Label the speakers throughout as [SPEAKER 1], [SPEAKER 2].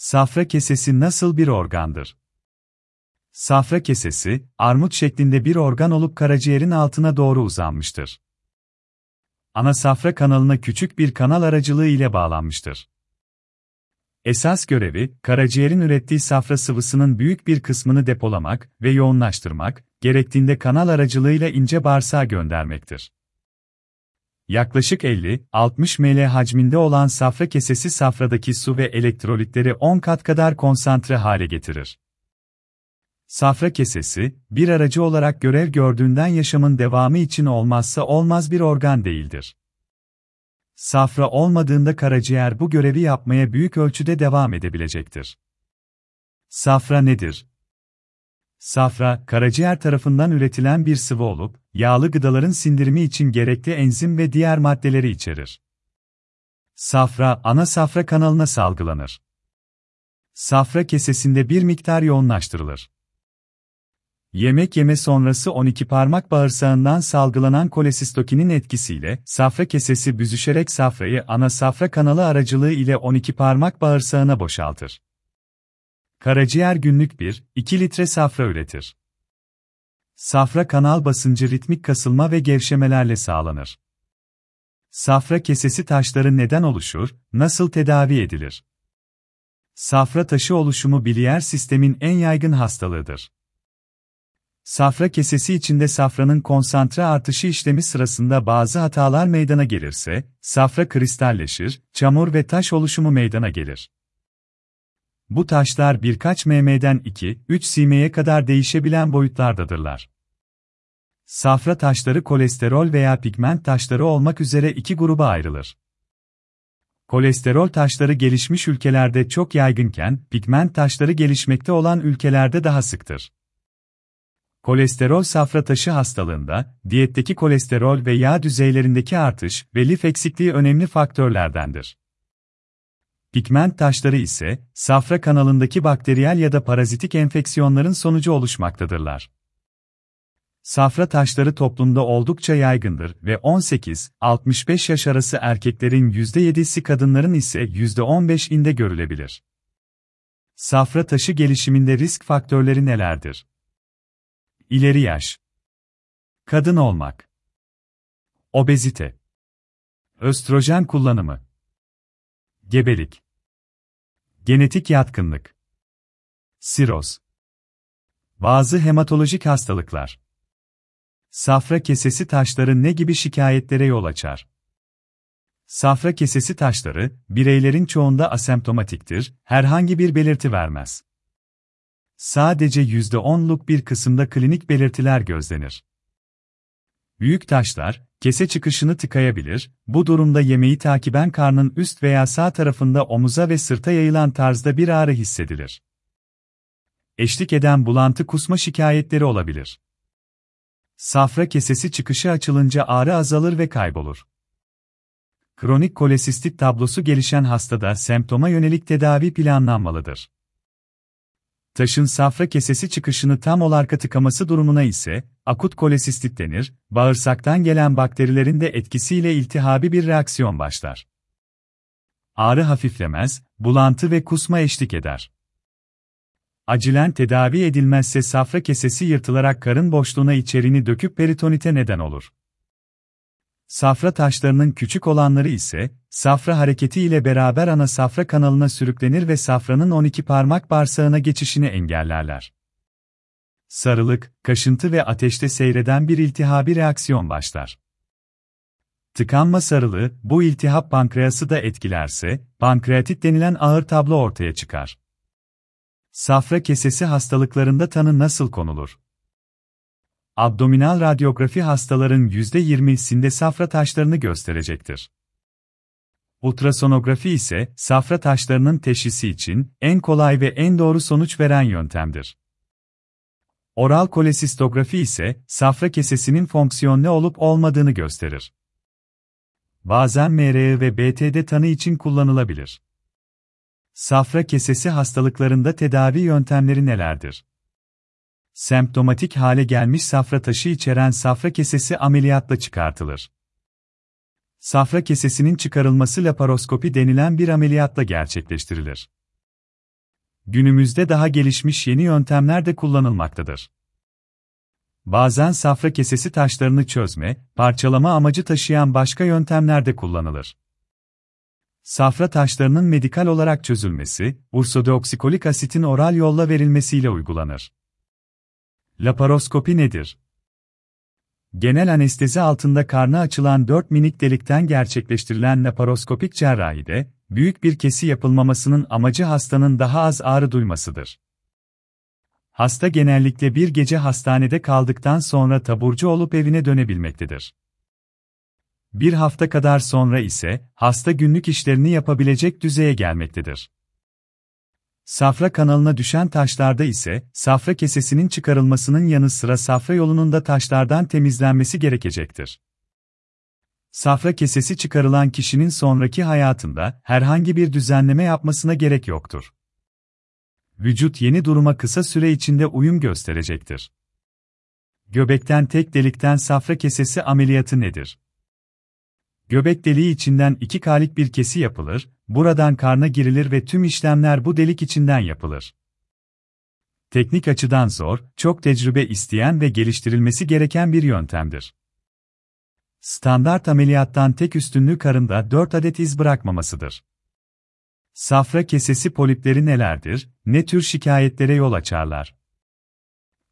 [SPEAKER 1] Safra kesesi nasıl bir organdır? Safra kesesi, armut şeklinde bir organ olup karaciğerin altına doğru uzanmıştır. Ana safra kanalına küçük bir kanal aracılığı ile bağlanmıştır. Esas görevi, karaciğerin ürettiği safra sıvısının büyük bir kısmını depolamak ve yoğunlaştırmak, gerektiğinde kanal aracılığıyla ince bağırsağa göndermektir. Yaklaşık 50-60 ml hacminde olan safra kesesi safradaki su ve elektrolitleri 10 kat kadar konsantre hale getirir. Safra kesesi, bir aracı olarak görev gördüğünden yaşamın devamı için olmazsa olmaz bir organ değildir. Safra olmadığında karaciğer bu görevi yapmaya büyük ölçüde devam edebilecektir. Safra nedir? Safra, karaciğer tarafından üretilen bir sıvı olup, yağlı gıdaların sindirimi için gerekli enzim ve diğer maddeleri içerir. Safra, ana safra kanalına salgılanır. Safra kesesinde bir miktar yoğunlaştırılır. Yemek yeme sonrası 12 parmak bağırsağından salgılanan kolesistokinin etkisiyle safra kesesi büzüşerek safrayı ana safra kanalı aracılığı ile 12 parmak bağırsağına boşaltır. Karaciğer günlük 1-2 litre safra üretir. Safra kanal basıncı ritmik kasılma ve gevşemelerle sağlanır. Safra kesesi taşları neden oluşur, nasıl tedavi edilir? Safra taşı oluşumu biliyer sistemin en yaygın hastalığıdır. Safra kesesi içinde safranın konsantre artışı işlemi sırasında bazı hatalar meydana gelirse, safra kristalleşir, çamur ve taş oluşumu meydana gelir. Bu taşlar birkaç mm'den 2-3 simeye kadar değişebilen boyutlardadırlar. Safra taşları kolesterol veya pigment taşları olmak üzere iki gruba ayrılır. Kolesterol taşları gelişmiş ülkelerde çok yaygınken, pigment taşları gelişmekte olan ülkelerde daha sıktır. Kolesterol safra taşı hastalığında, diyetteki kolesterol ve yağ düzeylerindeki artış ve lif eksikliği önemli faktörlerdendir. Pigment taşları ise, safra kanalındaki bakteriyel ya da parazitik enfeksiyonların sonucu oluşmaktadırlar. Safra taşları toplumda oldukça yaygındır ve 18-65 yaş arası erkeklerin %7'si kadınların ise %15'inde görülebilir. Safra taşı gelişiminde risk faktörleri nelerdir? İleri yaş. Kadın olmak. Obezite. Östrojen kullanımı. Gebelik. Genetik yatkınlık. Siroz. Bazı hematolojik hastalıklar. Safra kesesi taşları ne gibi şikayetlere yol açar? Safra kesesi taşları, bireylerin çoğunda asemptomatiktir, herhangi bir belirti vermez. Sadece %10'luk bir kısımda klinik belirtiler gözlenir. Büyük taşlar, kese çıkışını tıkayabilir, bu durumda yemeği takiben karnın üst veya sağ tarafında omuza ve sırta yayılan tarzda bir ağrı hissedilir. Eşlik eden bulantı kusma şikayetleri olabilir. Safra kesesi çıkışı açılınca ağrı azalır ve kaybolur. Kronik kolesistit tablosu gelişen hastada semptoma yönelik tedavi planlanmalıdır. Taşın safra kesesi çıkışını tam olarak tıkaması durumuna ise, akut kolesistit denir, bağırsaktan gelen bakterilerin de etkisiyle iltihabi bir reaksiyon başlar. Ağrı hafiflemez, bulantı ve kusma eşlik eder. Acilen tedavi edilmezse safra kesesi yırtılarak karın boşluğuna içerini döküp peritonite neden olur. Safra taşlarının küçük olanları ise, safra hareketi ile beraber ana safra kanalına sürüklenir ve safranın 12 parmak bağırsağına geçişini engellerler. Sarılık, kaşıntı ve ateşte seyreden bir iltihabi reaksiyon başlar. Tıkanma sarılığı, bu iltihap pankreası da etkilerse, pankreatit denilen ağır tablo ortaya çıkar. Safra kesesi hastalıklarında tanı nasıl konulur? Abdominal radyografi hastaların %20'sinde safra taşlarını gösterecektir. Ultrasonografi ise safra taşlarının teşhisi için en kolay ve en doğru sonuç veren yöntemdir. Oral kolesistografi ise safra kesesinin fonksiyonlu olup olmadığını gösterir. Bazen MRE ve BTD tanı için kullanılabilir. Safra kesesi hastalıklarında tedavi yöntemleri nelerdir? Semptomatik hale gelmiş safra taşı içeren safra kesesi ameliyatla çıkartılır. Safra kesesinin çıkarılması laparoskopi denilen bir ameliyatla gerçekleştirilir. Günümüzde daha gelişmiş yeni yöntemler de kullanılmaktadır. Bazen safra kesesi taşlarını çözme, parçalama amacı taşıyan başka yöntemler de kullanılır. Safra taşlarının medikal olarak çözülmesi, ursodeoksikolik asitin oral yolla verilmesiyle uygulanır. Laparoskopi nedir? Genel anestezi altında karnı açılan 4 minik delikten gerçekleştirilen laparoskopik cerrahide, büyük bir kesi yapılmamasının amacı hastanın daha az ağrı duymasıdır. Hasta genellikle bir gece hastanede kaldıktan sonra taburcu olup evine dönebilmektedir. Bir hafta kadar sonra ise hasta günlük işlerini yapabilecek düzeye gelmektedir. Safra kanalına düşen taşlarda ise safra kesesinin çıkarılmasının yanı sıra safra yolunun da taşlardan temizlenmesi gerekecektir. Safra kesesi çıkarılan kişinin sonraki hayatında herhangi bir düzenleme yapmasına gerek yoktur. Vücut yeni duruma kısa süre içinde uyum gösterecektir. Göbekten tek delikten safra kesesi ameliyatı nedir? Göbek deliği içinden iki kalik bir kesi yapılır, buradan karna girilir ve tüm işlemler bu delik içinden yapılır. Teknik açıdan zor, çok tecrübe isteyen ve geliştirilmesi gereken bir yöntemdir. Standart ameliyattan tek üstünlüğü karında 4 adet iz bırakmamasıdır. Safra kesesi polipleri nelerdir, ne tür şikayetlere yol açarlar?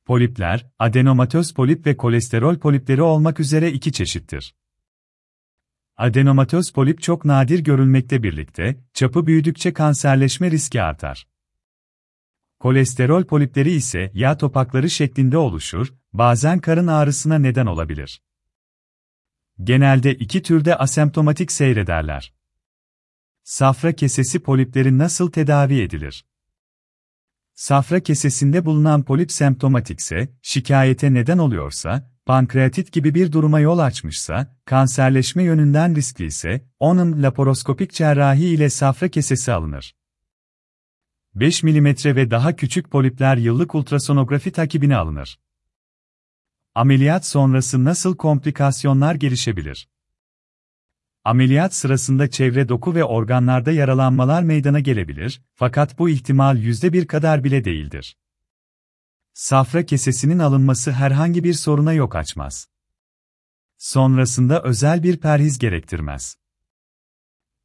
[SPEAKER 1] Polipler, adenomatöz polip ve kolesterol polipleri olmak üzere iki çeşittir. Adenomatöz polip çok nadir görülmekte birlikte, çapı büyüdükçe kanserleşme riski artar. Kolesterol polipleri ise yağ topakları şeklinde oluşur, bazen karın ağrısına neden olabilir. Genelde iki türde asemptomatik seyrederler. Safra kesesi polipleri nasıl tedavi edilir? Safra kesesinde bulunan polip semptomatikse, şikayete neden oluyorsa, pankreatit gibi bir duruma yol açmışsa, kanserleşme yönünden riskli ise, onun laparoskopik cerrahi ile safra kesesi alınır. 5 mm ve daha küçük polipler yıllık ultrasonografi takibine alınır. Ameliyat sonrası nasıl komplikasyonlar gelişebilir? Ameliyat sırasında çevre doku ve organlarda yaralanmalar meydana gelebilir, fakat bu ihtimal yüzde bir kadar bile değildir. Safra kesesinin alınması herhangi bir soruna yok açmaz. Sonrasında özel bir perhiz gerektirmez.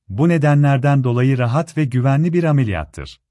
[SPEAKER 1] Bu nedenlerden dolayı rahat ve güvenli bir ameliyattır.